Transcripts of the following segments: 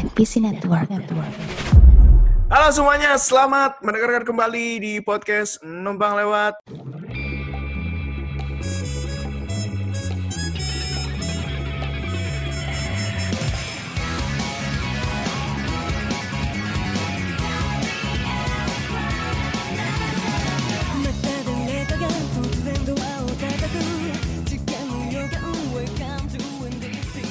NPC Network. Network. Halo semuanya, selamat mendengarkan kembali di podcast Numpang Lewat.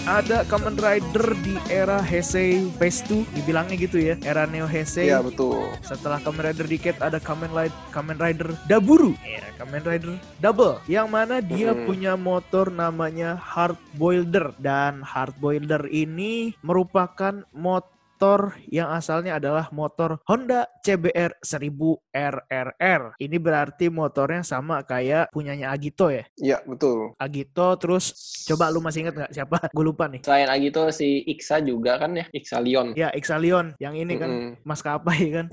Ada Kamen Rider di era Heisei Phase 2, dibilangnya gitu ya, era Neo Heisei. Iya betul. Setelah Kamen Rider Decade ada Kamen Rider, Kamen Rider Daburu, ya Kamen Rider Double, yang mana dia Mhm. punya motor namanya Hard Boilder dan Hard Boilder ini merupakan motor yang asalnya adalah motor Honda CBR 1000 RRR. Ini berarti motornya sama kayak punyanya Agito ya. Iya betul. Agito terus coba lu masih inget nggak siapa? Gue lupa nih. Selain Agito si Iksa juga kan ya, Iksa Leon. Ya Exalion yang ini kan Mm-mm. maskapai kan.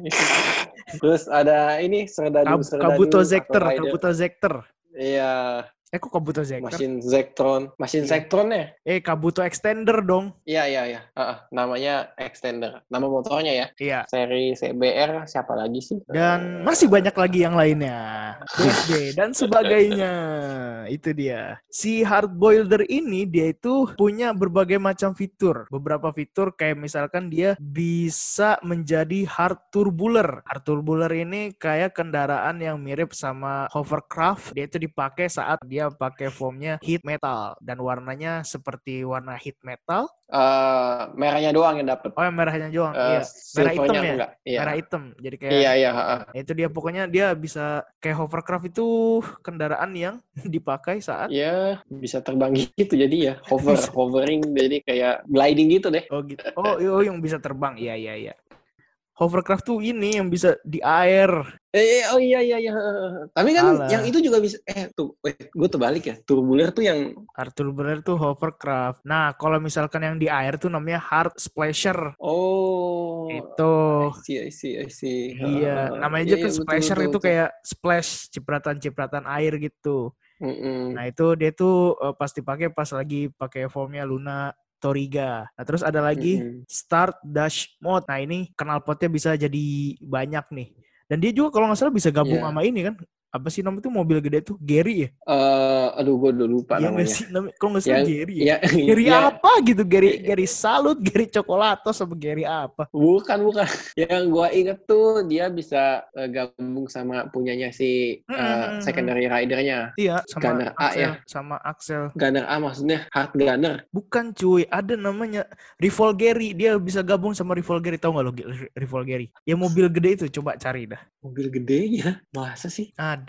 Terus ada ini Serdadu Kab- Serdadu Kabuto Zekter. Kabuto Zekter. Iya, Eh kok Kabuto Zekter? Mesin Zektron, Mesin Iya. Zektron ya? Eh Kabuto Extender dong. Iya iya iya. Namanya Extender. Nama motornya ya. Iya. Seri CBR siapa lagi sih? Dan masih banyak lagi yang lainnya. BSD dan sebagainya. Itu dia. Si Hard Boilder ini dia itu punya berbagai macam fitur. Beberapa fitur kayak misalkan dia bisa menjadi hard turbuler. Hard turbuler ini kayak kendaraan yang mirip sama hovercraft. Dia itu dipakai saat dia pakai formnya heat metal dan warnanya seperti warna heat metal. Eh, merahnya doang yang dapat. Oh, yang merahnya doang. Eh, iya. Merah hitam ya? enggak. Iya. Merah hitam. Jadi kayak Iya iya. Ya, itu dia pokoknya dia bisa kayak hovercraft itu kendaraan yang dipakai saat Iya, bisa terbang gitu jadi ya. Hover, hovering jadi kayak gliding gitu deh. oh gitu oh, oh yang bisa terbang iya iya iya hovercraft tuh ini yang bisa di air Eh, eh, oh iya iya iya. Tapi kan Salah. yang itu juga bisa eh tuh, eh, gue terbalik ya. Turbuler tuh yang Arthur Bener tuh hovercraft nah kalau misalkan yang di air tuh namanya hard splasher oh itu I see, I see, I see. iya namanya iya, aja iya, kan betul, splasher betul, itu betul. kayak splash cipratan-cipratan air gitu Mm-mm. Nah itu dia tuh eh, pas dipakai pas lagi pakai formnya Luna Toriga. Nah terus ada lagi. Start Dash Mode. Nah ini knalpotnya bisa jadi banyak nih. Dan dia juga kalau nggak salah bisa gabung Iya. sama ini kan. Apa sih namanya tuh mobil gede tuh? Gary ya? Eh, aduh, gue udah lupa Iya nggak namanya. sih? Namanya- Kalau nggak salah Yang- Gary ya? Ya, Gary ya, apa gitu? Gary Gary Salut, Gary Cokolatos, sama Gary apa? Bukan, bukan. Yang gue inget tuh dia bisa eh, gabung sama punyanya si eh, Mm-mm. secondary ridernya. Iya, sama Gunner A Axel, ya? sama Axel. Gunner A maksudnya hard gunner. Bukan cuy, ada namanya Rivol Gary. Dia bisa gabung sama Rivol Gary. Tahu nggak lo Rivol Gary? Ya mobil gede itu, coba cari dah. Mobil gedenya. Masa sih? Ada.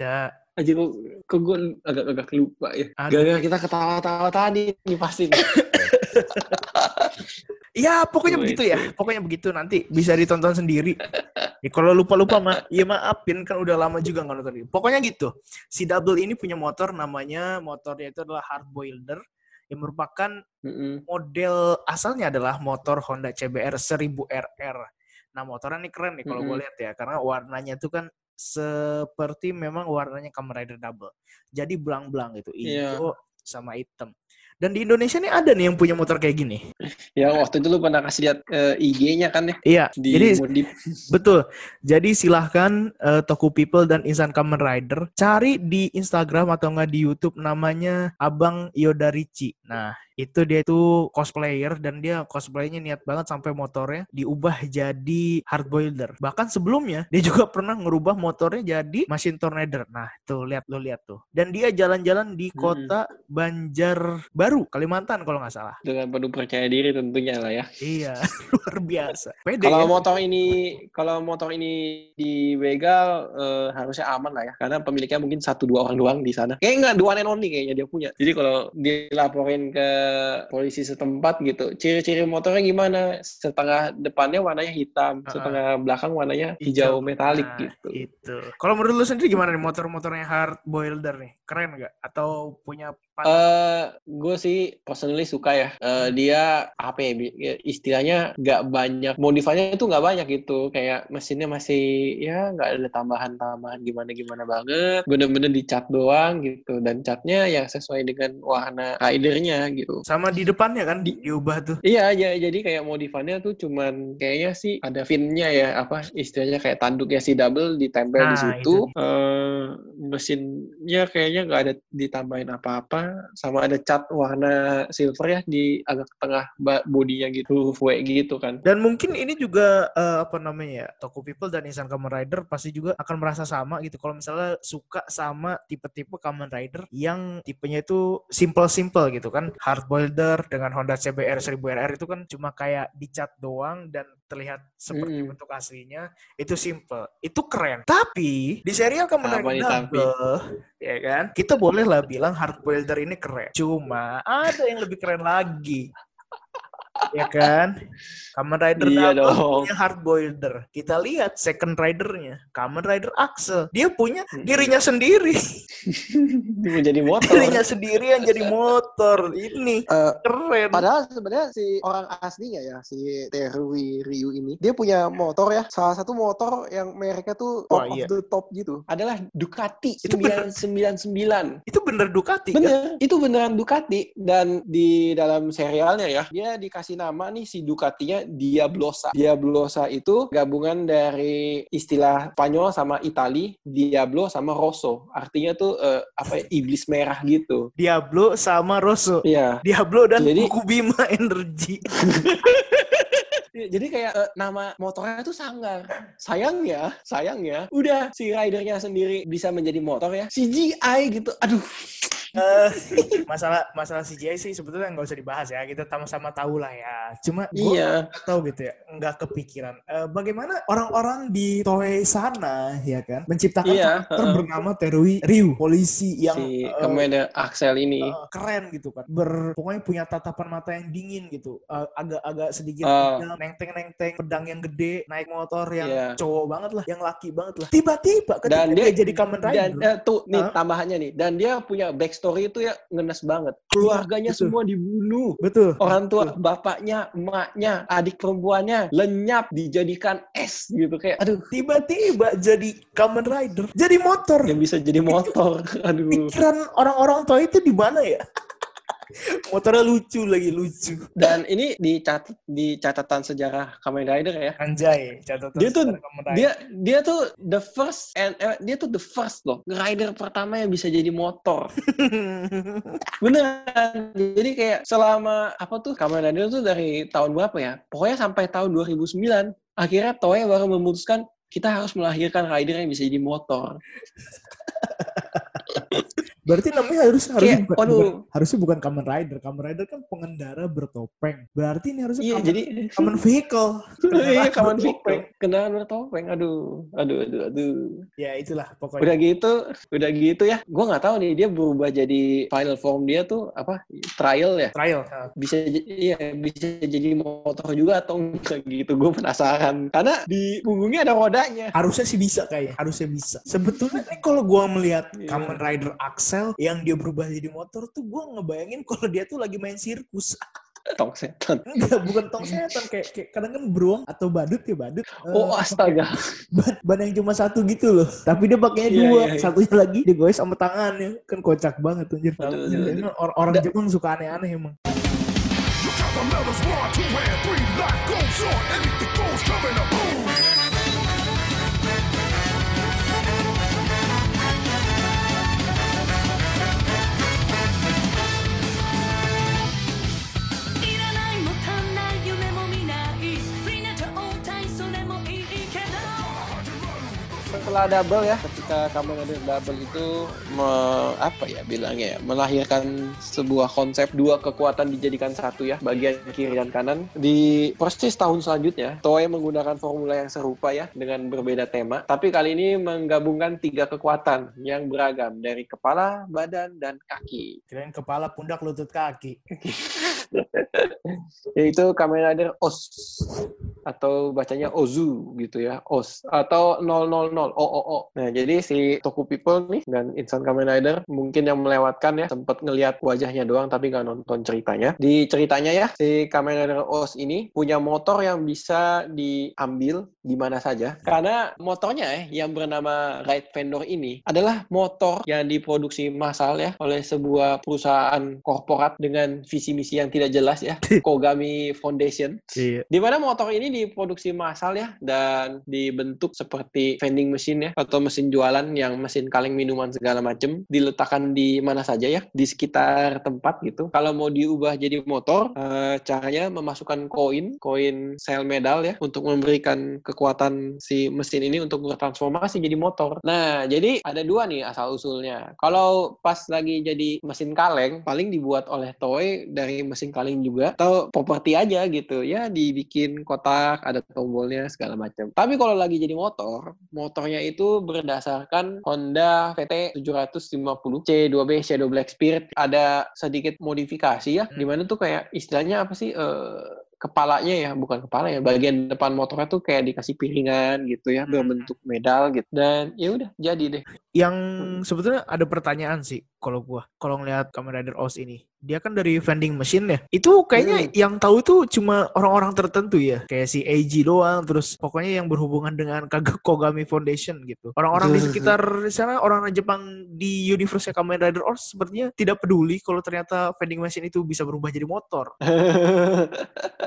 Aja kok, kok gue agak-agak lupa ya. Ada. Gara-gara kita ketawa-tawa tadi nih pasti. Ya pokoknya Wih, begitu ya. Pokoknya begitu nanti bisa ditonton sendiri. Ya, kalau lupa-lupa mah ya maafin kan udah lama juga nggak nonton. Pokoknya gitu. Si Double ini punya motor namanya motornya itu adalah Hard Boilder yang merupakan model asalnya adalah motor Honda CBR 1000 RR. Nah, motornya ini keren nih kalau gue Mm-mm. lihat ya karena warnanya tuh kan seperti memang warnanya Kamen Rider Double. Jadi belang-belang gitu, Iya. hijau sama hitam. Dan di Indonesia nih ada nih yang punya motor kayak gini. Ya waktu itu lu pernah kasih lihat eh, IG-nya kan ya Iya, di jadi modif. Betul. Jadi silahkan eh, Toku People dan Insan Kamen Rider cari di Instagram atau enggak di YouTube namanya Abang Yodarichi. Nah, itu dia itu cosplayer dan dia cosplaynya niat banget sampai motornya diubah jadi hard boiler. Bahkan sebelumnya dia juga pernah ngerubah motornya jadi mesin tornado. Nah, tuh lihat lo lihat tuh. Dan dia jalan-jalan di Mm-mm. kota Banjarbaru, Kalimantan kalau nggak salah. dengan penuh percaya diri tentunya lah ya. Iya, luar biasa. Pede Kalau ya? motor ini kalau motor ini dibegal eh, harusnya aman lah ya karena pemiliknya mungkin satu dua orang doang di sana. Kayaknya enggak dua and only kayaknya dia punya. Jadi kalau dilaporin ke polisi setempat gitu, ciri-ciri motornya gimana? Setengah depannya warnanya hitam, Ah, setengah belakang warnanya hijau metalik Nah, gitu. Itu. Kalau menurut lu sendiri gimana nih motor-motornya hard boilder nih? Keren nggak? Atau punya Eh, gue sih personally suka ya. Eh, dia apa ya? ya, Istilahnya nggak banyak modifannya itu nggak banyak gitu. Kayak mesinnya masih ya nggak ada tambahan-tambahan gimana-gimana banget. Bener-bener dicat doang gitu. Dan catnya ya sesuai dengan warna ridernya gitu. sama di depannya kan di, diubah tuh. Iya, ya, jadi kayak modifannya tuh cuman kayaknya sih ada finnya ya, apa istilahnya kayak tanduknya si double ditempel di Nah, situ. Eh, mesinnya kayaknya nggak ada ditambahin apa-apa, sama ada cat warna silver ya di agak tengah bodinya gitu, W gitu kan. Dan mungkin ini juga eh, apa namanya ya, Toko People dan Nissan Kamen Rider pasti juga akan merasa sama gitu. Kalau misalnya suka sama tipe-tipe Kamen Rider yang tipenya itu simple-simple gitu kan. Hard boilder dengan Honda CBR 1000RR itu kan cuma kayak dicat doang dan terlihat seperti Mm-mm. bentuk aslinya. Itu simple. Itu keren. Tapi di serial tapi? Double, ya kan? Kita boleh lah bilang hard boilder ini keren. Cuma ada yang lebih keren lagi. Ya kan? Kamen Rider Iya dong. punya hard boilder. Kita lihat second ridernya, Kamen Rider Axel. Dia punya dirinya sendiri. Dia jadi motor. dirinya sendiri yang jadi motor. Ini Eh, keren. Padahal sebenarnya si orang aslinya ya, si Terui Ryu ini, dia punya motor ya, salah satu motor yang mereknya tuh top Wah, iya. of the top gitu. Adalah Ducati Itu bener. 999. Itu bener Ducati kan? Bener, itu beneran Ducati dan di dalam serialnya ya, dia dikasih nama nih si Ducatinya Diablosa. Diablosa itu gabungan dari istilah Spanyol sama Itali, Diablo sama Rosso. Artinya tuh eh, apa ya, iblis merah gitu. Diablo sama Rosso. Iya. Diablo dan Jadi- Kuku Bima Energy. Jadi kayak eh, nama motornya tuh sanggar. Sayangnya, sayangnya udah si ridernya sendiri bisa menjadi motor ya. CGI gitu. Aduh. Eh, masalah masalah CGI sih sebetulnya nggak usah dibahas ya kita sama-sama tahu lah ya cuma gue Iya. nggak tahu gitu ya nggak kepikiran Eh, bagaimana orang-orang di Toei sana ya kan menciptakan Iya, karakter heeh. bernama Terui Ryu polisi yang si eh, Commander Axel ini. eh, keren gitu kan ber pokoknya punya tatapan mata yang dingin gitu Eh, agak-agak sedikit Ah. pedang, nenteng-nenteng pedang yang gede naik motor yang Iya. cowok banget lah yang laki banget lah tiba-tiba ketika Dan dia, dia- jadi Kamen Rider Dan eh, tuh nih Hah? tambahannya nih. Dan dia punya backstory itu ya ngenes banget. Keluarganya betul. semua dibunuh. betul Orang tua, bapaknya, emaknya, adik perempuannya lenyap dijadikan es gitu kayak aduh tiba-tiba jadi Kamen Rider, jadi motor. yang bisa jadi motor. aduh. Pikiran orang-orang tua itu di mana ya? Motornya lucu lagi lucu. Dan ini dicatat di catatan sejarah Kamen Rider ya. Anjay, catatan Dia tuh- sejarah Kamen Rider. Dia dia tuh the first and eh, dia tuh the first loh rider pertama yang bisa jadi motor. Beneran. Jadi kayak selama apa tuh Kamen Rider tuh dari tahun berapa ya? Pokoknya sampai tahun 2009. Akhirnya Toei baru memutuskan kita harus melahirkan rider yang bisa jadi motor. Berarti namanya harus harusnya Kayak, bukan, bukan- harusnya bukan Kamen Rider. Kamen Rider kan pengendara bertopeng. Berarti ini harusnya Iya, Kamen, jadi Kamen Vehicle. iya Kamen. Vehicle. Kendaraan bertopeng. Aduh, aduh, aduh, aduh. Ya itulah pokoknya. Udah gitu, udah gitu ya. Gue nggak tahu nih dia berubah jadi final form dia tuh apa? Trial ya. Trial. Bisa iya bisa jadi motor juga atau enggak gitu gue penasaran karena di punggungnya ada rodanya Harusnya sih bisa kayaknya. Harusnya bisa. Sebetulnya nih kalau gua melihat Iya. Kamen Rider Axel yang dia berubah jadi motor tuh gua ngebayangin kalau dia tuh lagi main sirkus. tong setan Enggak, bukan tong setan kayak, kayak kadang kan beruang atau badut ya badut. Eh, oh astaga ban, ban yang cuma satu gitu loh. Tapi dia pakainya Iya, dua, iya, iya. satunya lagi digoes sama tangannya. Kan kocak banget anjir. Aduh, aduh, aduh. Emang or- orang Da- Jepang suka aneh-aneh emang. The medals one, two, and three. Life goes on, anything goes, coming up. Boom. Setelah double ya? Ketika Kamen Rider double itu me- apa ya bilangnya ya? Melahirkan sebuah konsep dua kekuatan dijadikan satu ya bagian kiri dan kanan. Di persis tahun selanjutnya Toei menggunakan formula yang serupa ya dengan berbeda tema. Tapi kali ini menggabungkan tiga kekuatan yang beragam dari kepala badan dan kaki. Kirain kepala, pundak, lutut, kaki. yaitu Kamen Rider OS atau bacanya Ozu gitu ya, Os atau 000 OOO. Nah, jadi si Toku People nih dan Insan Kamen Rider mungkin yang melewatkan ya sempat ngelihat wajahnya doang tapi nggak nonton ceritanya. Di ceritanya ya si Kamen Rider Os ini punya motor yang bisa diambil di mana saja karena motornya eh, yang bernama Ride Vendor ini adalah motor yang diproduksi massal ya oleh sebuah perusahaan korporat dengan visi misi yang tidak jelas ya, Kogami Foundation. Iya. Di mana motor ini diproduksi massal ya dan dibentuk seperti vending machine ya atau mesin jualan yang mesin kaleng minuman segala macam diletakkan di mana saja ya di sekitar tempat gitu. Kalau mau diubah jadi motor, eh, caranya memasukkan koin, koin sel medal ya untuk memberikan kekuatan si mesin ini untuk bertransformasi jadi motor. Nah, jadi ada dua nih asal usulnya. Kalau pas lagi jadi mesin kaleng, paling dibuat oleh Toei dari mesin kaleng juga atau properti aja gitu ya dibikin kotak ada tombolnya segala macam tapi kalau lagi jadi motor motornya itu berdasarkan Honda VT 750 C2B Shadow Black Spirit ada sedikit modifikasi ya Hmm. di mana tuh kayak istilahnya apa sih eh, kepalanya ya bukan kepala ya bagian depan motornya tuh kayak dikasih piringan gitu ya Hmm. berbentuk medal gitu dan ya udah jadi deh Yang sebetulnya ada pertanyaan sih kalau gua kalau ngelihat Kamen Rider OS ini. Dia kan dari vending machine ya. Itu kayaknya Hmm. yang tahu tuh cuma orang-orang tertentu ya. Kayak si AG doang terus pokoknya yang berhubungan dengan Kogami Foundation gitu. Orang-orang di sekitar sana orang Jepang di universe Kamen Rider OS sepertinya tidak peduli kalau ternyata vending machine itu bisa berubah jadi motor.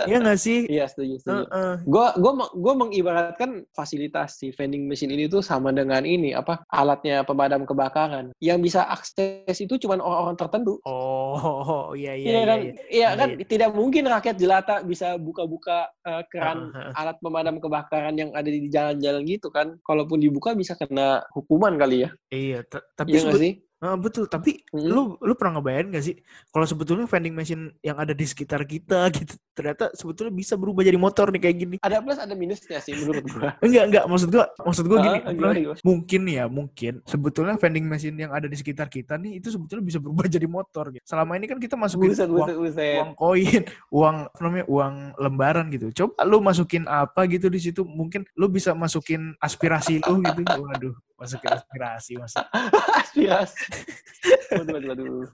Iya nggak sih? iya setuju setuju Heeh. gue gue gue mengibaratkan fasilitas si vending machine ini tuh sama dengan ini apa alatnya pemadam kebakaran yang bisa akses itu cuma orang-orang tertentu Oh, iya iya Iya iya. kan, iya. iya kan, Iya, tidak mungkin rakyat jelata bisa buka-buka eh, keran heeh. alat pemadam kebakaran yang ada di jalan-jalan gitu kan. Kalaupun dibuka bisa kena hukuman kali ya. Iya, ta- tapi Iya sih? Ah, betul, tapi Mm. lu lu pernah ngebayangin gak sih kalau sebetulnya vending machine yang ada di sekitar kita gitu ternyata sebetulnya bisa berubah jadi motor nih kayak gini. Ada plus ada minusnya sih menurut gua. Enggak, enggak, maksud gua maksud gua gini, Ah, apa gimana, gimana? mungkin ya, mungkin sebetulnya vending machine yang ada di sekitar kita nih itu sebetulnya bisa berubah jadi motor gitu. Selama ini kan kita masukin Buset, uang buset, buset. uang koin, uang apa namanya, uang lembaran gitu. Coba lu masukin apa gitu di situ, mungkin lu bisa masukin aspirasi lu gitu. Waduh, masukin aspirasi, mas. Aspirasi. Waduh, waduh, waduh.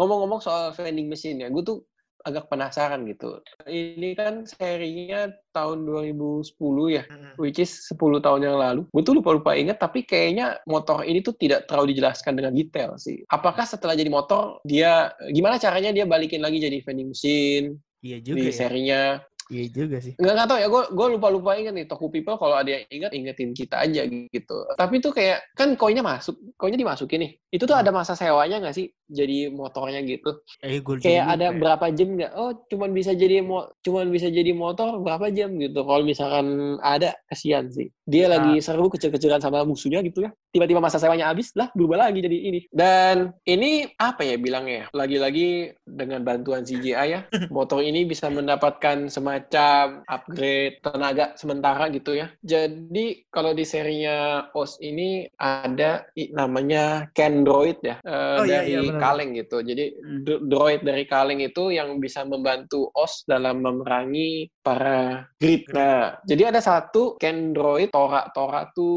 Ngomong-ngomong soal vending machine ya, gue tuh agak penasaran gitu. Ini kan serinya tahun 2010 ya, which is 10 tahun yang lalu. Gue tuh lupa-lupa inget, tapi kayaknya motor ini tuh tidak terlalu dijelaskan dengan detail sih. Apakah setelah jadi motor, dia gimana caranya dia balikin lagi jadi vending machine Iya juga di ya. serinya? Iya juga sih. Nggak, nggak tahu ya, gue gue lupa-lupa inget nih, Toku People kalau ada yang inget, ingetin kita aja gitu. Tapi tuh kayak, kan koinnya masuk, koinnya dimasukin nih. Itu tuh Hmm. ada masa sewanya nggak sih? Jadi motornya gitu. Eh, gue Kayak ada berapa jam nggak? Oh, cuman bisa jadi mo cuman bisa jadi motor berapa jam gitu. Kalau misalkan ada, kasihan sih. Dia Nah. lagi seru kecil-kecilan sama musuhnya gitu ya. Tiba-tiba masa sewanya habis, lah berubah lagi jadi ini. Dan ini apa ya bilangnya? Lagi-lagi dengan bantuan CGI ya, motor ini bisa mendapatkan semacam upgrade tenaga sementara gitu ya. Jadi kalau di serinya OS ini ada namanya Kendroid ya eh, Oh, iya, dari iya, benar. kaleng gitu. Jadi d- droid dari kaleng itu yang bisa membantu OS dalam memerangi para grid. Nah, jadi ada satu Kendroid Tora Tora tuh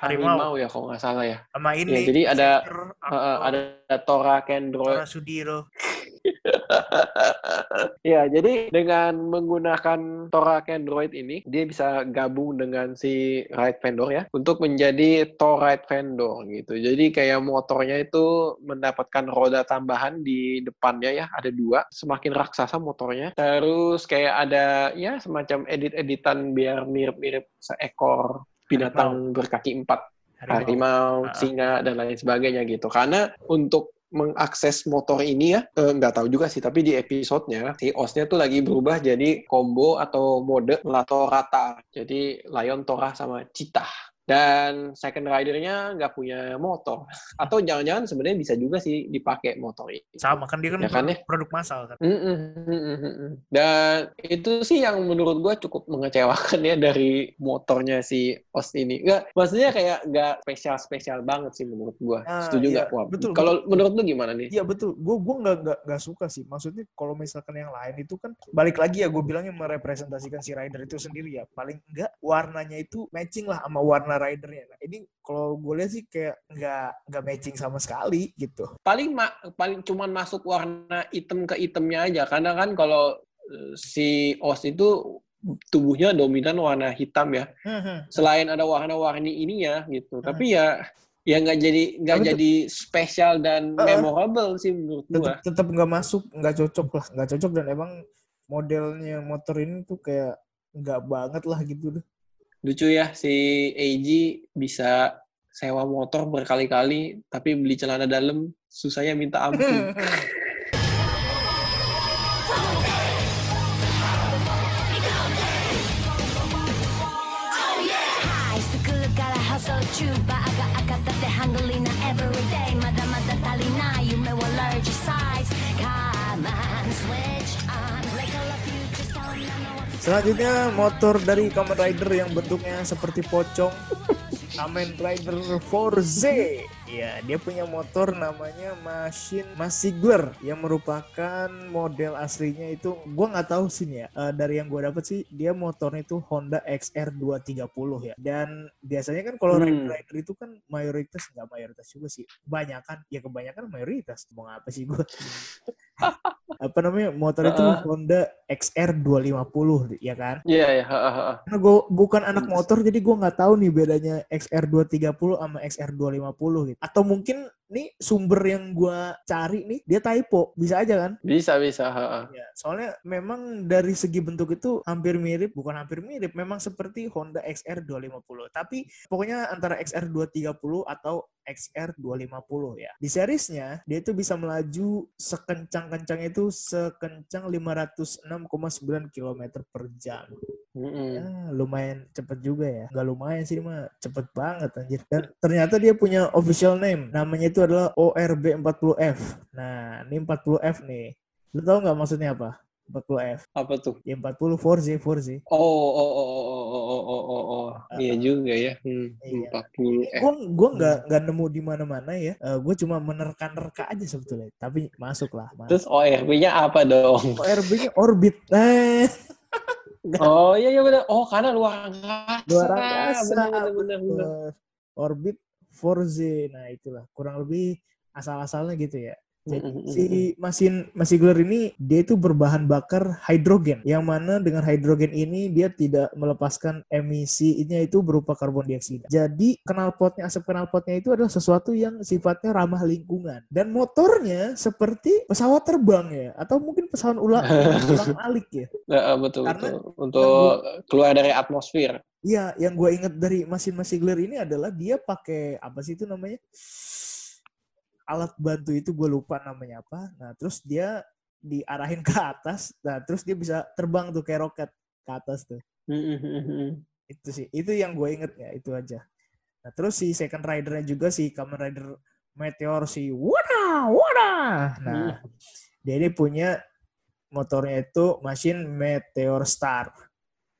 Harimau. harimau ya kalau nggak salah ya. sama ini. jadi ada- Aktor, ada Tora Kendroid Tora Sudiro. ya, jadi dengan menggunakan Tora Android ini, dia bisa gabung dengan si Ride Vendor ya, untuk menjadi Tor Ride Vendor gitu. Jadi kayak motornya itu mendapatkan roda tambahan di depannya ya, ada dua, semakin raksasa motornya. Terus kayak ada ya semacam edit-editan biar mirip-mirip seekor binatang berkaki empat harimau, Ah. singa dan lain sebagainya gitu. Karena untuk mengakses motor ini ya, eh, nggak tahu juga sih, tapi di episodenya si OS-nya tuh lagi berubah jadi combo atau mode Lato Rata. Jadi Lion, Tora, sama Citah. Dan second ridernya nggak punya motor. Atau jangan-jangan sebenarnya bisa juga sih dipakai motor ini. Sama kan dia kan, Ya kan, produk, produk massal kan. Mm-mm, mm-mm, mm-mm. Dan itu sih yang menurut gue cukup mengecewakan ya dari motornya si Os ini. Nggak, maksudnya kayak nggak spesial-spesial banget sih menurut gue. Ah, Setuju iya, nggak? Wah, betul, Kalau menurut lu gimana nih? Iya betul, gue gue nggak nggak nggak suka sih. Maksudnya kalau misalkan yang lain itu kan balik lagi ya gue bilangnya merepresentasikan si rider itu sendiri ya. Paling enggak warnanya itu matching lah sama warna ridernya. Nah ini kalau gue lihat sih kayak nggak nggak matching sama sekali gitu. Paling ma- paling cuman masuk warna hitam ke hitamnya aja. Karena kan kalau eh, si Os itu tubuhnya dominan warna hitam ya. Selain ada warna-warni ininya gitu. Hmm. Tapi ya ya nggak jadi nggak jadi spesial dan Uh-uh. memorable sih menurut Tetap gua. tetap nggak masuk, nggak cocok lah, nggak cocok dan emang modelnya motor ini tuh kayak nggak banget lah gitu deh. Lucu ya si AG bisa sewa motor berkali-kali tapi beli celana dalam susahnya minta ampun. Selanjutnya motor dari Kamen Rider yang bentuknya seperti pocong. Kamen Rider 4Z. Ya, dia punya motor namanya Machine Masigler yang merupakan model aslinya itu gua nggak tahu sih nih ya. Eh, dari yang gua dapet sih dia motornya itu Honda XR 230 ya. Dan biasanya kan kalau Hmm. Rider Rider itu kan mayoritas nggak mayoritas juga sih. Kebanyakan ya kebanyakan mayoritas. Mau apa sih gua? Apa namanya motor itu Heeh. Honda XR 250 ya kan Iya ya, ha, ha, ha. karena gue bukan anak motor jadi gue nggak tahu nih bedanya XR 230 sama XR 250 gitu atau mungkin nih sumber yang gue cari nih dia typo bisa aja kan bisa bisa. ha, ha. ya soalnya memang dari segi bentuk itu hampir mirip bukan hampir mirip memang seperti Honda XR 250 tapi pokoknya antara XR 230 atau XR 250 ya. Di seriesnya dia itu bisa melaju sekencang-kencangnya itu sekencang 506,9 km per jam. Mm-mm. Ya, lumayan cepet juga ya. Nggak lumayan sih mah cepet banget anjir. Dan ternyata dia punya official name. Namanya itu adalah ORB40F. Nah, ini 40F nih. Lu tau nggak maksudnya apa? 40F. Apa tuh? Ya 40 4Z 4Z. Oh, oh, oh, oh, oh, oh, oh, oh, oh, oh. Iya juga ya. Hmm, Iya. 40 eh. Gue gua nggak nggak nemu di mana-mana ya. gue cuma menerka-nerka aja sebetulnya. Tapi masuk lah. Masuk. Terus ORB-nya apa dong? ORB-nya orbit. Eh, Oh iya iya benar. Oh karena luar angkasa. luar angkasa. Benar benar benar. Orbit 4Z. Nah, itulah kurang lebih asal-asalnya gitu ya. Jadi si mesin Masigler ini dia itu berbahan bakar hidrogen yang mana dengan hidrogen ini dia tidak melepaskan emisinya itu berupa karbon dioksida. Jadi knalpotnya asap knalpotnya itu adalah sesuatu yang sifatnya ramah lingkungan dan motornya seperti pesawat terbang ya atau mungkin pesawat ulang ulang alik ya. Betul Karena- betul. Untuk keluar dari atmosfer. Iya, yang gue inget dari mesin Masigler ini adalah dia pakai apa sih itu namanya? Alat bantu itu gue lupa namanya apa. Nah, terus dia diarahin ke atas. Nah, terus dia bisa terbang tuh kayak roket ke atas tuh. Mm, mm, mm, mm. Itu sih. Itu yang gue inget ya, itu aja. Nah, terus si second ridernya juga si Kamen Rider Meteor si Wada, Wada. Nah, dia ini punya motornya itu mesin Meteor Star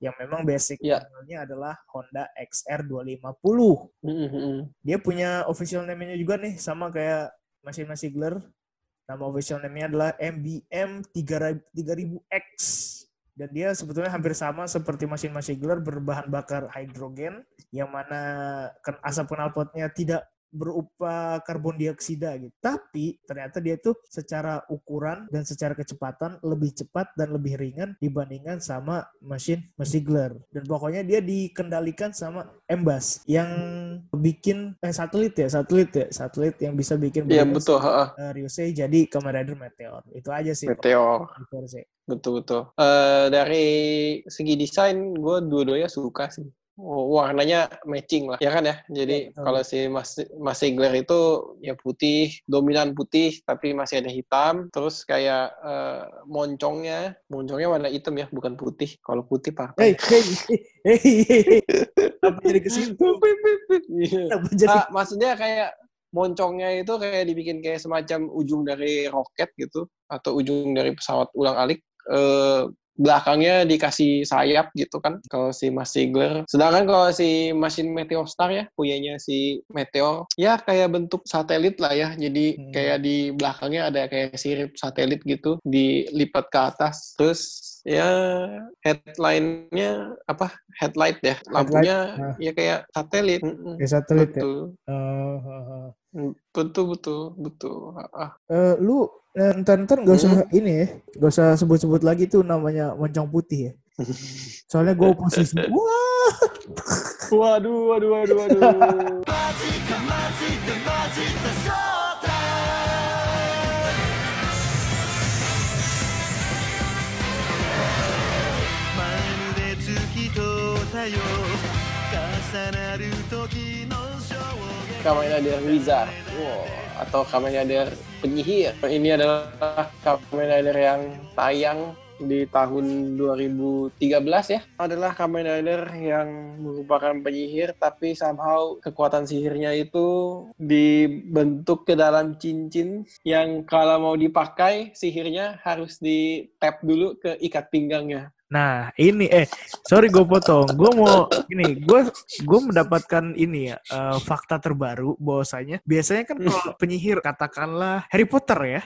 yang memang basic Ya. modelnya adalah Honda XR 250. Mm, mm, mm. Dia punya official name-nya juga nih sama kayak mesin Masigler. Nama official name-nya adalah MBM 3000X. Dan dia sebetulnya hampir sama seperti mesin Masigler berbahan bakar hidrogen yang mana asap knalpotnya tidak berupa karbon dioksida gitu. Tapi ternyata dia itu secara ukuran dan secara kecepatan lebih cepat dan lebih ringan dibandingkan sama mesin Masigler. Dan pokoknya dia dikendalikan sama Embas yang bikin eh satelit ya, satelit ya, satelit yang bisa bikin Iya betul. eh, Ryusei jadi Kamen Rider Meteor. Itu aja sih. Meteor. Meteor sih. Betul betul. Eh dari segi desain gue dua-duanya suka sih. Warnanya matching lah, ya kan ya. Jadi Betul. kalau si Mas, Mas Ziegler itu ya putih, dominan putih, tapi masih ada hitam. Terus kayak eh, moncongnya, moncongnya warna hitam ya, bukan putih. Kalau putih hei, hei, hei, hei. Kenapa jadi ke situ? Iya. Kenapa jadi Ah, maksudnya kayak moncongnya itu kayak dibikin kayak semacam ujung dari roket gitu atau ujung dari pesawat ulang-alik eh, belakangnya dikasih sayap gitu kan kalau si Mas Ziegler. Sedangkan kalau si mesin Meteostar ya punyanya si Meteor ya kayak bentuk satelit lah ya. Jadi Hmm. kayak di belakangnya ada kayak sirip satelit gitu dilipat ke atas. Terus ya headline-nya apa? Headlight ya. Lampunya nah. ya kayak satelit. Kayak satelit ya? Betul. Oh, oh, oh. Mm, Betul, betul, betul. Ah, Eh, lu eh, ntar ntar nggak usah Hmm. ini ya, nggak usah sebut-sebut lagi tuh namanya moncong putih ya. Soalnya gue posisi, wah, Waduh, waduh, waduh, waduh. Kamen Rider Wizard, wow. atau Kamen Rider Penyihir. Ini adalah Kamen Rider yang tayang di tahun 2013 ya. Adalah Kamen Rider yang merupakan penyihir, tapi somehow kekuatan sihirnya itu dibentuk ke dalam cincin yang kalau mau dipakai sihirnya harus di tap dulu ke ikat pinggangnya. Nah, ini eh sorry gue potong. Gue mau ini, gue gue mendapatkan ini ya eh, fakta terbaru bahwasanya biasanya kan kalau penyihir katakanlah Harry Potter ya.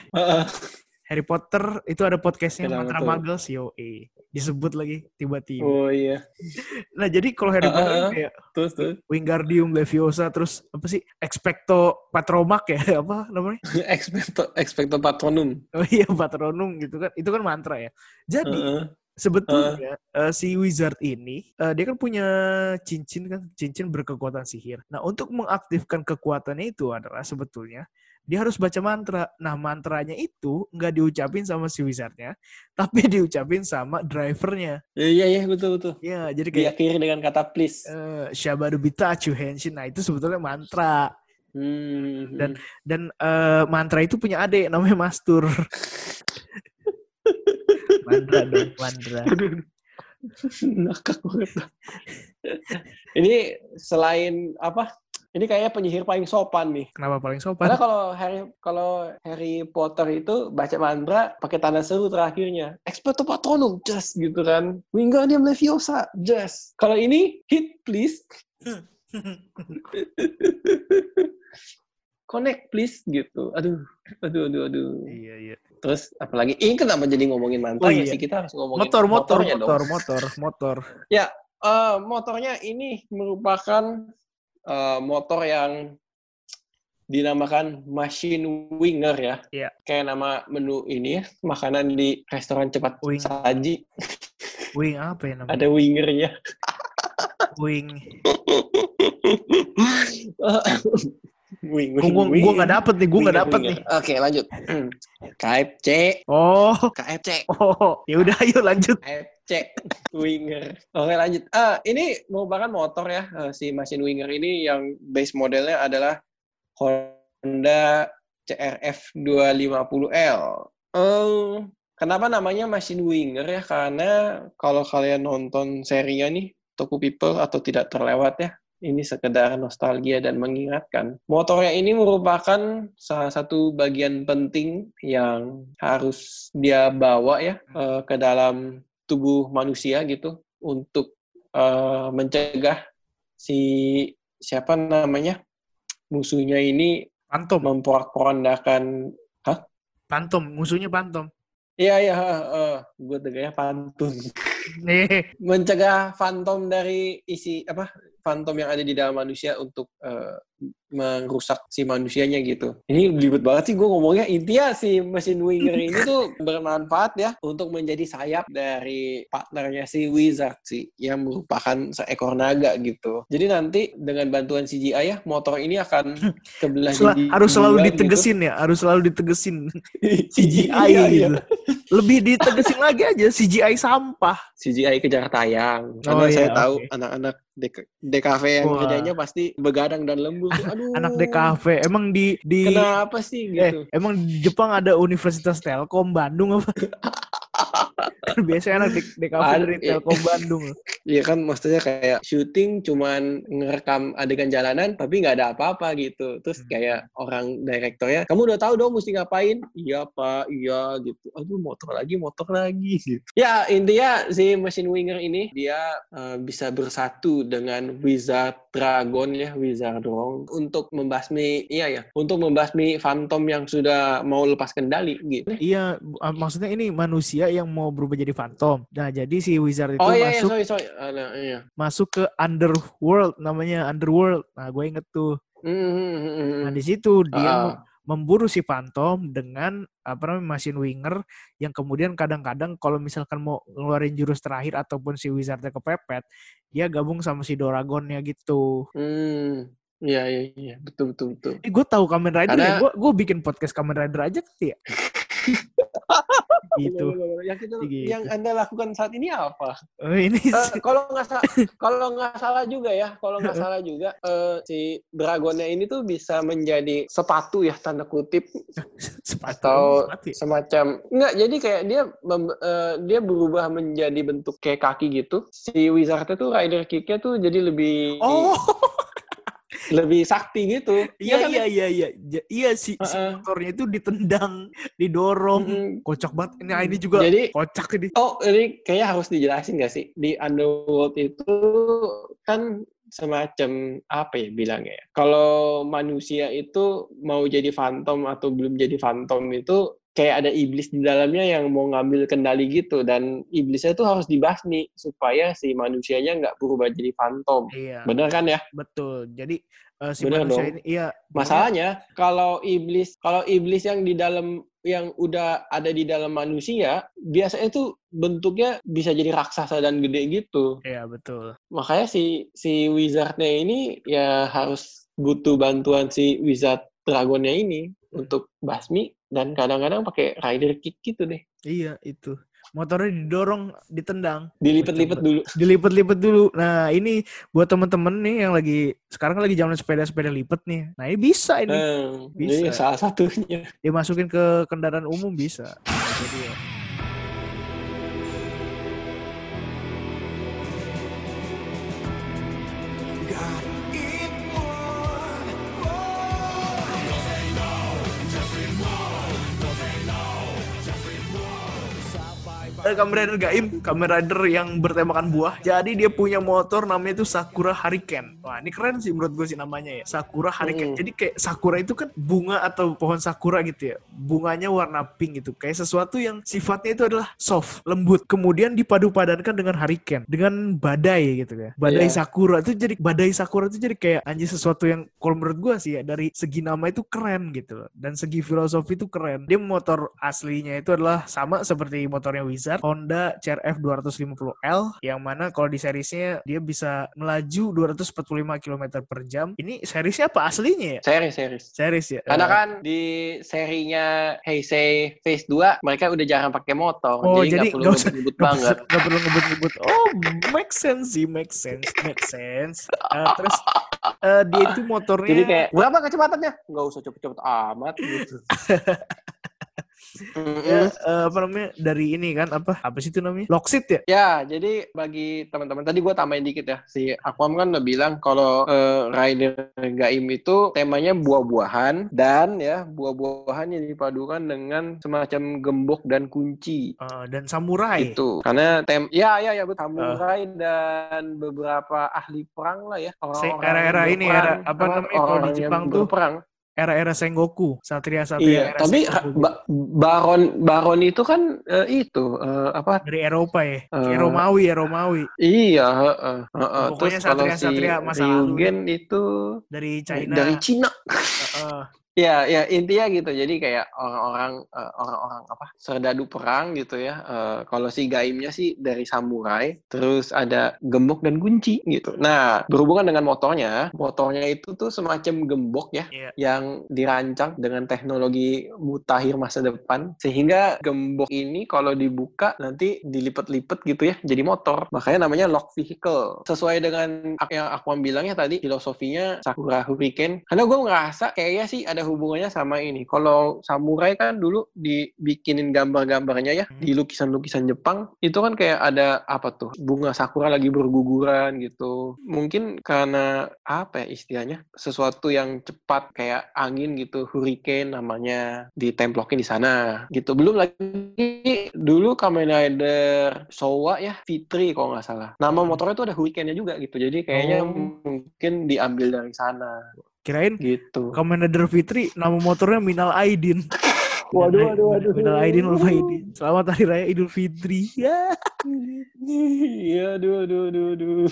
Harry Potter itu ada podcastnya Mantra? Magel COE. Disebut lagi tiba-tiba. Oh iya, Nah, jadi kalau Harry Ah, Potter ah. kayak terus tuh Wingardium Leviosa terus apa sih? Expecto Patromak ya, apa namanya? expecto expecto patronum. Oh iya Patronum gitu kan. Itu kan mantra ya. Jadi Heeh. Sebetulnya eh, si wizard ini eh, dia kan punya cincin kan cincin berkekuatan sihir. Nah untuk mengaktifkan kekuatannya itu adalah sebetulnya dia harus baca mantra. Nah mantranya itu nggak diucapin sama si wizardnya, tapi diucapin sama drivernya. Iya iya betul betul. Ya jadi kayak Diakhiri dengan kata please. eh Shabaru Bitachu Henshin. Nah itu sebetulnya mantra. Hmm. Dan- Dan eh, mantra itu punya adik namanya Mastur. mantra dong, mantra. Ngakak banget. ini selain apa? Ini kayaknya penyihir paling sopan nih. Kenapa paling sopan? Karena kalau Harry kalau Harry Potter itu baca mantra pakai tanda seru terakhirnya. Expecto Patronum, just gitu kan. Wingardium Leviosa, just. Kalau ini hit please, connect please gitu. Aduh, aduh, aduh, aduh. iya iya. Terus apalagi ini kenapa jadi ngomongin mantra Oh, iya. sih? Kita harus ngomongin Motor motor motornya dong. motor motor motor. Eh, motornya ini merupakan eh, motor yang dinamakan machine winger ya. Iya. Kayak nama menu ini ya, makanan di restoran cepat Wing. saji Wing apa ya namanya? ada wingernya. Wing. gua, gua nggak dapet nih, nggak Winger, dapet nih. Oke, lanjut. KFC, Oh, KFC. oh, ya udah ayo lanjut. FC Winger. Oke lanjut. Ah ini merupakan motor ya eh, si mesin Winger ini yang base modelnya adalah Honda CRF 250L. Eh, kenapa namanya mesin Winger ya? Karena kalau kalian nonton serinya nih Toku People atau tidak terlewat ya. Ini sekedar nostalgia dan mengingatkan. Motornya ini merupakan salah satu bagian penting yang harus dia bawa ya eh, ke dalam tubuh manusia gitu untuk eh, mencegah si siapa namanya musuhnya ini Pantom, memporak-porandakan. Pantom, musuhnya pantom. iya iya gue dengarnya pantun Nih, mencegah fantom dari isi apa fantom yang ada di dalam manusia untuk eh, merusak si manusianya gitu. Ini ribet banget sih gue ngomongnya. Intinya si mesin winger ini tuh bermanfaat ya untuk menjadi sayap dari partnernya si wizard sih yang merupakan seekor naga gitu. Jadi nanti dengan bantuan CGI ya motor ini akan kebelah sel- jadi harus selalu dua gitu. ditegesin ya, harus selalu ditegesin CGI Iya, iya. gitu. Lebih ditegesin lagi aja CGI sampah. CGI kejar tayang. Oh, Karena saya iya, tahu anak-anak Dek DKV yang Wah. kerjanya pasti begadang dan lembur. tuh. Aduh. Anak DKV emang di di Kenapa sih eh gitu? emang di Jepang ada Universitas Telkom Bandung apa? kan biasanya anak D- DKV Ada, dari iya. Telkom Bandung. Iya kan maksudnya kayak syuting cuman ngerekam adegan jalanan tapi nggak ada apa-apa gitu. Terus Hmm. kayak orang direktornya, kamu udah tahu dong mesti ngapain? Iya pak, iya gitu. Aduh motor lagi, motor lagi gitu. Ya intinya si Machine Winger ini dia eh, bisa bersatu dengan Wizard Dragon ya, Wizard Dragon untuk membasmi, iya ya, untuk membasmi Phantom yang sudah mau lepas kendali gitu. Iya, ah, maksudnya ini manusia yang mau berubah jadi phantom. Nah, jadi si wizard itu Oh iya, iya, masuk sorry, sorry. Ah, nah, iya. masuk ke underworld namanya underworld. Nah, gue inget tuh. Hmm, hmm, hmm, Nah, di situ dia mem- memburu si phantom dengan apa namanya machine winger yang kemudian kadang-kadang kalau misalkan mau ngeluarin jurus terakhir ataupun si wizardnya kepepet, dia gabung sama si Doragonnya gitu. Hmm, iya iya iya betul betul betul. Eh, gue tahu Kamen Rider ya. Karena- Gue gue bikin podcast Kamen Rider aja kali ya. gitu. Loh, loh, loh, Yang kita, Gitu. yang anda lakukan saat ini apa? Oh, ini Eh, kalau nggak salah, kalau nggak salah juga ya, kalau nggak salah juga eh, si dragonnya ini tuh bisa menjadi sepatu ya tanda kutip sepatu. atau sepatu ya? semacam nggak jadi kayak dia eh, dia berubah menjadi bentuk kayak kaki gitu. Si wizardnya tuh rider kicknya tuh jadi lebih Oh, lebih sakti gitu. iya kan, iya iya iya. Ja- Iya si, si Heeh. motornya itu ditendang, didorong. Mm-mm. Kocak banget. Nah, ini juga Jadi kocak ini. Oh, ini kayaknya harus dijelasin nggak sih? Di Underworld itu kan semacam apa ya bilangnya ya? Kalau manusia itu mau jadi phantom atau belum jadi phantom itu kayak ada iblis di dalamnya yang mau ngambil kendali gitu dan iblisnya itu harus dibasmi supaya si manusianya nggak berubah jadi phantom. Iya, Bener kan ya? betul. Jadi eh, si Bener manusia dong. ini iya Masalahnya kalau iblis kalau iblis yang di dalam yang udah ada di dalam manusia biasanya itu bentuknya bisa jadi raksasa dan gede gitu. Iya, betul. Makanya si si wizardnya ini ya harus butuh bantuan si wizard dragonnya ini untuk basmi dan kadang-kadang pakai rider kick gitu deh. Iya, itu. Motornya didorong, ditendang, Dilipet-lipet dulu. dilipet-lipet dulu. Nah, ini buat temen-temen nih yang lagi sekarang lagi zaman sepeda-sepeda lipet nih. Nah, ini bisa ini. Eh, Bisa. Ini salah satunya. Dimasukin ke kendaraan umum bisa. Jadi ya. Kamen Rider Gaim, Kamen Rider yang bertemakan buah. Jadi dia punya motor namanya itu Sakura Hurricane. Wah ini keren sih menurut gue sih namanya ya. Sakura Hurricane. Hmm. Jadi kayak Sakura itu kan bunga atau pohon Sakura gitu ya. Bunganya warna pink gitu. Kayak sesuatu yang sifatnya itu adalah soft, lembut. Kemudian dipadu-padankan dengan Hurricane. Dengan badai gitu ya. Badai Iya. Sakura itu jadi badai Sakura itu jadi kayak anjir sesuatu yang kalau menurut gue sih ya dari segi nama itu keren gitu loh. Dan segi filosofi itu keren. Dia motor aslinya itu adalah sama seperti motornya Wizard, Honda CRF 250L yang mana kalau di seriesnya dia bisa melaju 245 km per jam. Ini seriesnya apa aslinya ya? Seri series. Series ya. Karena Eh, kan di serinya Heisei Phase 2 mereka udah jarang pakai motor. Oh, jadi jadi nggak perlu usah- ngebut banget. nggak perlu ngebut-ngebut. Oh, make sense sih, make sense, make sense. Eh, terus eh, dia itu motornya Jadi kayak berapa kecepatannya? Nggak usah cepet-cepet amat gitu. ya, eh, apa namanya dari ini kan apa? Apa sih itu namanya? Lockseat ya? Ya, jadi bagi teman-teman tadi gue tambahin dikit ya. Si Aquam kan udah bilang kalau eh, Rider Gaim itu temanya buah-buahan dan ya buah-buahan yang dipadukan dengan semacam gembok dan kunci. Eh, dan samurai. Itu. Karena tem ya ya ya betul. Samurai dan beberapa ahli perang lah ya. Orang-orang era-era ini, era apa namanya kalau di Jepang tuh, berperang. Era-era Sengoku satria-satria Iya, era tapi Sengoku ba- Baron Baron itu kan eh, itu eh, apa? dari Eropa ya Eh, Romawi ya Romawi Iya, heeh, heeh. Pokoknya Terus kalau si satria-satria masa lalu Ryugen itu dari China dari Cina. Heeh. Ya, ya intinya gitu. Jadi kayak orang-orang eh, orang-orang apa serdadu perang gitu ya. Eh, kalau si gaimnya sih dari samurai, terus ada gembok dan kunci gitu. Nah, berhubungan dengan motornya, motornya itu tuh semacam gembok ya, Iya. yang dirancang dengan teknologi mutakhir masa depan, sehingga gembok ini kalau dibuka nanti dilipat-lipat gitu ya, jadi motor. Makanya namanya lock vehicle. Sesuai dengan yang aku bilangnya tadi, filosofinya Sakura Hurricane. Karena gue ngerasa kayaknya sih ada hubungannya sama ini. Kalau samurai kan dulu dibikinin gambar-gambarnya ya Hmm. di lukisan-lukisan Jepang itu kan kayak ada apa tuh bunga sakura lagi berguguran gitu. Mungkin karena apa ya istilahnya sesuatu yang cepat kayak angin gitu, hurricane namanya ditemplokin di sana gitu. Belum lagi dulu Kamen Rider Showa ya Fitri kalau nggak salah. Nama motornya tuh ada hurricane-nya juga gitu. Jadi kayaknya Oh. mungkin diambil dari sana Kirain gitu. Rider Fitri nama motornya Minal Aidin. Waduh, waduh, waduh. Minal Aidin wal Faidin. Selamat Hari Raya Idul Fitri. Ya. Iya, aduh, aduh, aduh, aduh.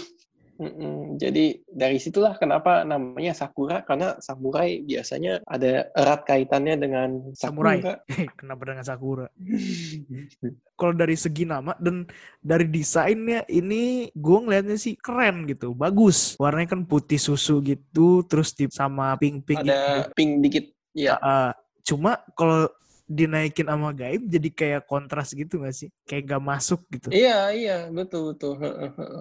Mm-mm. Jadi dari situlah kenapa namanya Sakura karena samurai biasanya ada erat kaitannya dengan Samurai. Sakura. Kenapa dengan Sakura? Kalau dari segi nama dan dari desainnya ini gue ngeliatnya sih keren gitu, bagus. Warnanya kan putih susu gitu, terus di sama pink-pink gitu. ada pink dikit. Ya, Ah, cuma kalau dinaikin sama gaib jadi kayak kontras gitu gak sih? Kayak gak masuk gitu. iya, iya, betul, betul.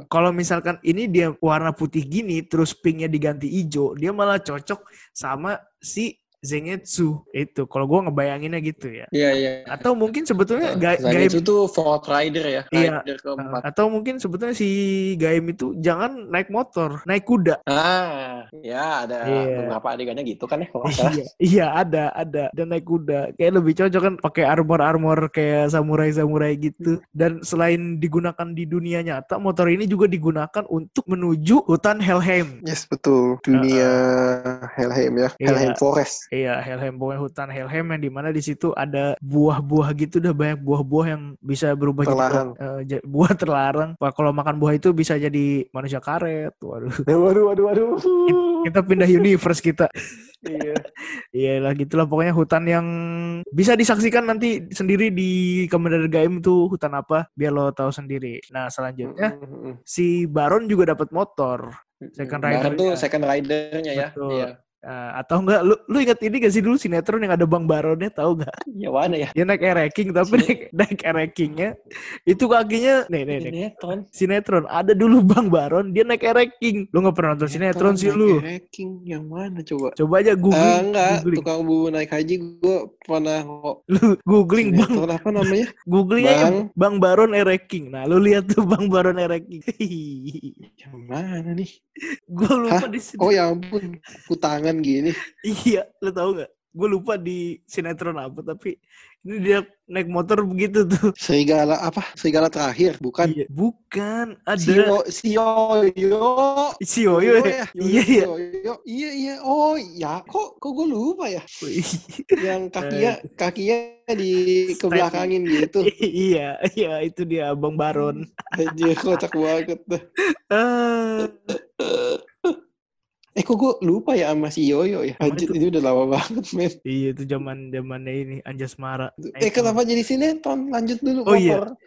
Kalau misalkan ini dia warna putih gini, terus pinknya diganti hijau, dia malah cocok sama si Zengetsu itu. Kalau gua ngebayanginnya gitu ya. Iya, iya. Atau mungkin sebetulnya ga- gaib itu tuh Fort Rider ya, Iya. Rider keempat. atau mungkin sebetulnya si Gaim itu jangan naik motor, naik kuda. Ah, ya ada Iya. beberapa adegannya gitu kan ya kalau nggak salah. iya, iya ada, ada. Dan naik kuda. Kayak lebih cocok kan pakai armor-armor kayak samurai-samurai gitu. Dan selain digunakan di dunia nyata, motor ini juga digunakan untuk menuju hutan Helheim. Yes, betul. Dunia Helheim ya. Iya. Helheim Forest. Iya, Helheim pokoknya hutan Helheim yang di mana di situ ada buah-buah gitu udah banyak buah-buah yang bisa berubah Terlarang. jadi eh, ja- buah terlarang. Wah, Kalau makan buah itu bisa jadi manusia karet. Waduh. Waduh, waduh, waduh. Kita pindah universe kita. Iya. Iya lah gitulah pokoknya hutan yang bisa disaksikan nanti sendiri di Rider Gaim tuh hutan apa biar lo tahu sendiri. Nah selanjutnya Mm-mm. si Baron juga dapat motor. Second Bahkan tuh rider-nya. second rider-nya ya. Betul. Iya. Nah, atau enggak lu lu ingat ini gak sih dulu sinetron yang ada Bang Baronnya tahu nggak? Ya mana ya? Dia naik ereking tapi Sine- naik naik erekingnya itu kakinya nih nih nih Sinetron. sinetron ada dulu Bang Baron dia naik ereking. Lu nggak pernah nonton sinetron sih lu. Ranking yang mana coba? Coba aja googling. Ah, enggak, googling. tukang bubu naik haji gue pernah kok. Lu googling Bang Sinetron apa namanya? Googling aja Bang. Bang Baron Ereking. Nah, lu lihat tuh Bang Baron Ereking. Yang mana nih? gue lupa Hah? di sini. Oh ya ampun, kutangan gini. Iya, lu tahu nggak? Gue lupa di sinetron apa, tapi ini dia naik motor begitu tuh. Serigala apa? Serigala terakhir, bukan? Iya, bukan ada Si Yo- si Yoyo. si Yoyo ya. Iya iya. Iya iya. Oh ya, kok kok gue lupa ya? Yang kakinya kakinya di kebelakangin gitu. iya, iya itu dia Bang Baron. Anjir, kocak banget Eh kok gue lupa ya sama si Yoyo ya? Anjir, itu? udah lama banget, men. iya itu zaman zamannya ini Anjas Mara. Eh kenapa jadi sinetron? Lanjut dulu Oh, iya. motor.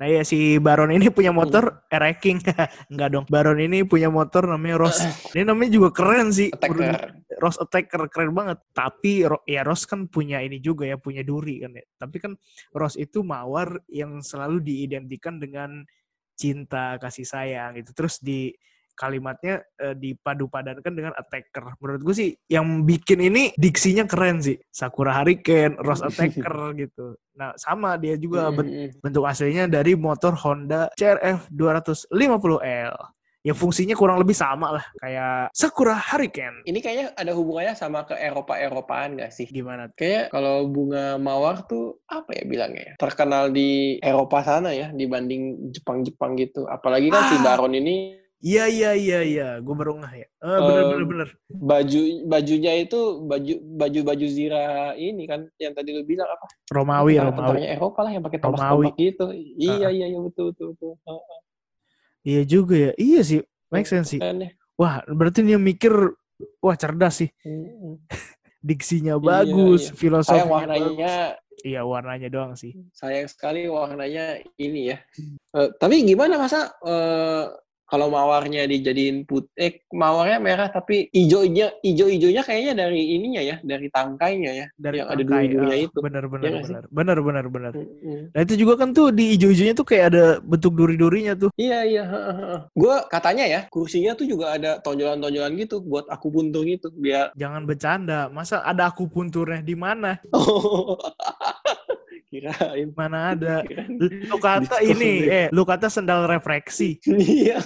Nah ya si Baron ini punya motor Ereking. Enggak dong. Baron ini punya motor namanya Ross. Ini namanya juga keren sih. Attacker. Ross Attacker keren banget. Tapi ya Ross kan punya ini juga ya, punya duri kan ya. Tapi kan Ross itu mawar yang selalu diidentikan dengan cinta, kasih sayang gitu. Terus di kalimatnya eh, dipadu-padankan dengan attacker. Menurut gue sih yang bikin ini diksinya keren sih. Sakura Hurricane, Ross Attacker gitu. Nah, sama dia juga ben- Mm-mm. bentuk aslinya dari motor Honda CRF 250L. Ya fungsinya kurang lebih sama lah kayak Sakura Hurricane. Ini kayaknya ada hubungannya sama ke Eropa-Eropaan gak sih? Gimana? Kayak kalau bunga mawar tuh apa ya bilangnya ya? Terkenal di Eropa sana ya dibanding Jepang-Jepang gitu. Apalagi kan si Ah. Baron ini Iya iya iya iya, gue baru ngeh ya. Ah, bener Em, bener bener. baju bajunya itu baju baju baju zira ini kan yang tadi lu bilang apa? Romawi Tentara- Romawi. Eropa lah yang pakai Romawi. tombak-tombak gitu. Iya iya iya betul betul betul. Heeh, Iya juga ya. Iya sih, make sense sih. Wah, berarti dia mikir wah cerdas sih. Mm-mm. diksinya Iya, bagus, iya. filosofinya Sayang warnanya bagus. Iya, warnanya doang sih. sayang sekali warnanya ini ya. Eh, tapi gimana masa eh, kalau mawarnya dijadiin put eh mawarnya merah tapi hijaunya hijau-hijaunya kayaknya dari ininya ya, dari tangkainya ya. Dari yang ada tangkai, duri-durinya ah, itu. Bener bener Iya nggak sih? bener. Bener bener bener. Mm-mm. Nah itu juga kan tuh di ijo-ijonya tuh kayak ada bentuk duri-durinya tuh. Iya iya. Gue katanya ya kursinya tuh juga ada tonjolan-tonjolan gitu buat aku buntung itu biar. Jangan bercanda. Masa ada aku punturnya di mana? Kirain. Mana ada? kirain. Lu kata ini, eh, lu kata sendal refleksi. Iya.